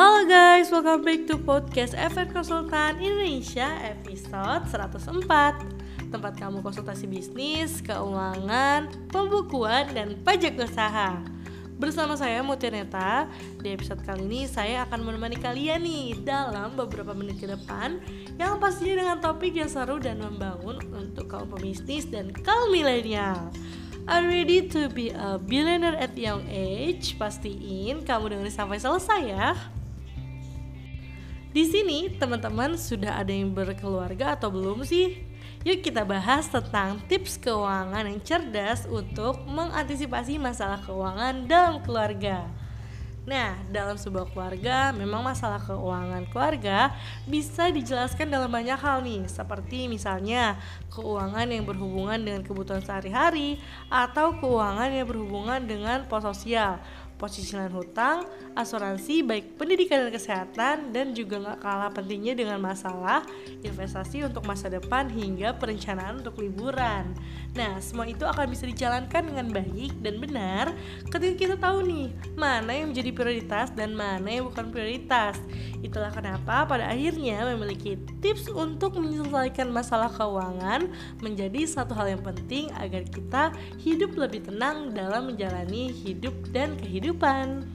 Halo guys, welcome back to podcast FR Konsultan Indonesia episode 104 Tempat kamu konsultasi bisnis, keuangan, pembukuan, dan pajak usaha Bersama saya Mutia Di episode kali ini saya akan menemani kalian nih Dalam beberapa menit ke depan Yang pastinya dengan topik yang seru dan membangun Untuk kaum pebisnis dan kaum milenial Are ready to be a billionaire at young age? Pastiin kamu dengerin sampai selesai ya. Di sini teman-teman sudah ada yang berkeluarga atau belum sih? Yuk kita bahas tentang tips keuangan yang cerdas untuk mengantisipasi masalah keuangan dalam keluarga. Nah, dalam sebuah keluarga, memang masalah keuangan keluarga bisa dijelaskan dalam banyak hal nih, seperti misalnya keuangan yang berhubungan dengan kebutuhan sehari-hari atau keuangan yang berhubungan dengan pos sosial, posisilan hutang, asuransi baik pendidikan dan kesehatan dan juga nggak kalah pentingnya dengan masalah investasi untuk masa depan hingga perencanaan untuk liburan. Nah, semua itu akan bisa dijalankan dengan baik dan benar ketika kita tahu nih mana yang menjadi prioritas dan mana yang bukan prioritas. Itulah kenapa pada akhirnya memiliki tips untuk menyelesaikan masalah keuangan menjadi satu hal yang penting agar kita hidup lebih tenang dalam menjalani hidup dan kehidupan kehidupan.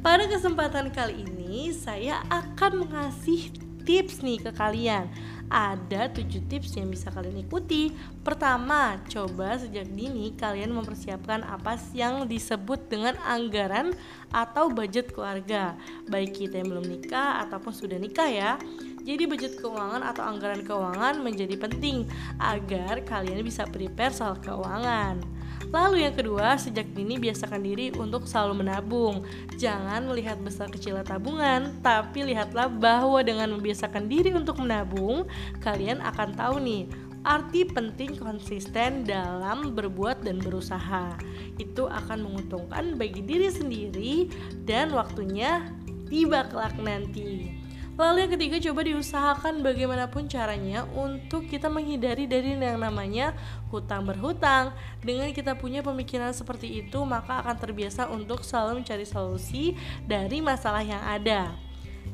Pada kesempatan kali ini saya akan mengasih tips nih ke kalian. Ada 7 tips yang bisa kalian ikuti. Pertama, coba sejak dini kalian mempersiapkan apa yang disebut dengan anggaran atau budget keluarga. Baik kita yang belum nikah ataupun sudah nikah ya. Jadi budget keuangan atau anggaran keuangan menjadi penting agar kalian bisa prepare soal keuangan. Lalu yang kedua, sejak dini biasakan diri untuk selalu menabung. Jangan melihat besar kecilnya tabungan, tapi lihatlah bahwa dengan membiasakan diri untuk menabung, kalian akan tahu nih arti penting konsisten dalam berbuat dan berusaha. Itu akan menguntungkan bagi diri sendiri dan waktunya tiba kelak nanti. Lalu yang ketiga coba diusahakan bagaimanapun caranya untuk kita menghindari dari yang namanya hutang berhutang. Dengan kita punya pemikiran seperti itu maka akan terbiasa untuk selalu mencari solusi dari masalah yang ada.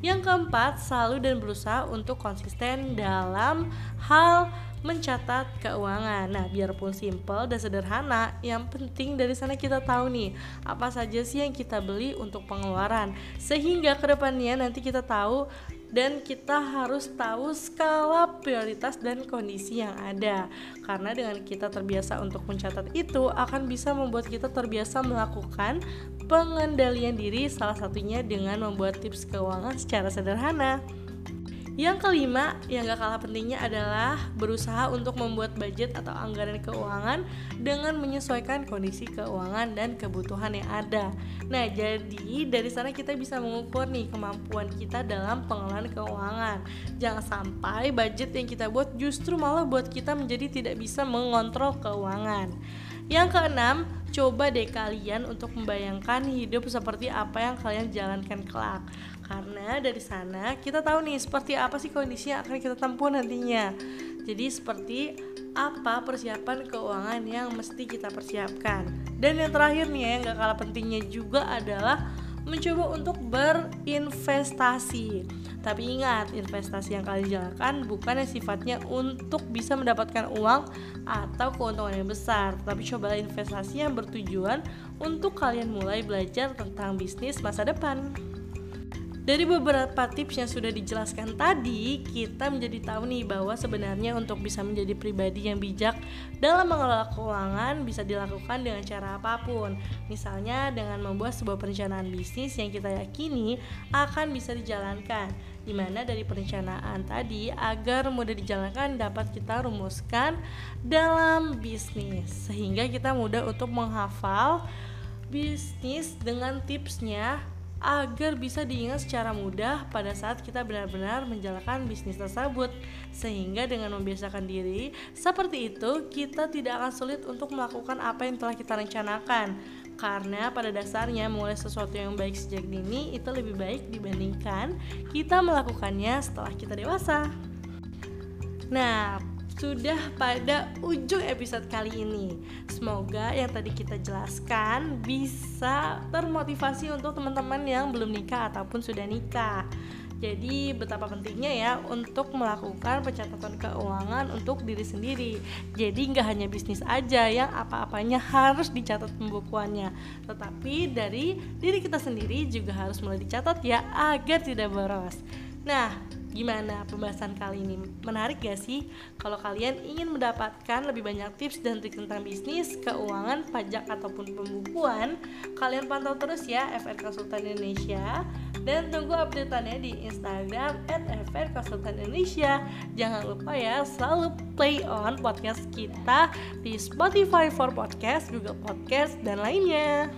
Yang keempat, selalu dan berusaha untuk konsisten dalam hal mencatat keuangan. Nah, biarpun simple dan sederhana, yang penting dari sana kita tahu nih apa saja sih yang kita beli untuk pengeluaran, sehingga ke depannya nanti kita tahu dan kita harus tahu skala prioritas dan kondisi yang ada. Karena dengan kita terbiasa untuk mencatat itu akan bisa membuat kita terbiasa melakukan pengendalian diri salah satunya dengan membuat tips keuangan secara sederhana yang kelima, yang gak kalah pentingnya adalah berusaha untuk membuat budget atau anggaran keuangan dengan menyesuaikan kondisi keuangan dan kebutuhan yang ada. Nah, jadi dari sana kita bisa mengukur nih kemampuan kita dalam pengelolaan keuangan. Jangan sampai budget yang kita buat justru malah buat kita menjadi tidak bisa mengontrol keuangan. Yang keenam, coba deh kalian untuk membayangkan hidup seperti apa yang kalian jalankan kelak. Karena dari sana kita tahu nih seperti apa sih kondisi yang akan kita tempuh nantinya. Jadi seperti apa persiapan keuangan yang mesti kita persiapkan. Dan yang terakhir nih ya yang gak kalah pentingnya juga adalah mencoba untuk berinvestasi tapi ingat investasi yang kalian jalankan bukan yang sifatnya untuk bisa mendapatkan uang atau keuntungan yang besar tapi coba investasi yang bertujuan untuk kalian mulai belajar tentang bisnis masa depan dari beberapa tips yang sudah dijelaskan tadi, kita menjadi tahu nih bahwa sebenarnya untuk bisa menjadi pribadi yang bijak dalam mengelola keuangan bisa dilakukan dengan cara apa pun. Misalnya dengan membuat sebuah perencanaan bisnis yang kita yakini akan bisa dijalankan. Di mana dari perencanaan tadi agar mudah dijalankan dapat kita rumuskan dalam bisnis. Sehingga kita mudah untuk menghafal bisnis dengan tipsnya agar bisa diingat secara mudah pada saat kita benar-benar menjalankan bisnis tersebut. Sehingga dengan membiasakan diri seperti itu kita tidak akan sulit untuk melakukan apa yang telah kita rencanakan karena pada dasarnya mulai sesuatu yang baik sejak dini itu lebih baik dibandingkan kita melakukannya setelah kita dewasa nah sudah pada ujung episode kali ini. Semoga yang tadi kita jelaskan bisa termotivasi untuk teman-teman yang belum nikah ataupun sudah nikah. Jadi betapa pentingnya ya untuk melakukan pencatatan keuangan untuk diri sendiri. Jadi nggak hanya bisnis aja yang apa-apanya harus dicatat pembukuannya, tetapi dari diri kita sendiri juga harus mulai dicatat ya agar tidak boros. Nah, Gimana pembahasan kali ini? Menarik gak sih? Kalau kalian ingin mendapatkan lebih banyak tips dan trik tentang bisnis, keuangan, pajak ataupun pembukuan, kalian pantau terus ya FR Konsultan Indonesia dan tunggu updateannya di Instagram @frkonsultanindonesia. Jangan lupa ya selalu play on podcast kita di Spotify for Podcast, Google Podcast dan lainnya.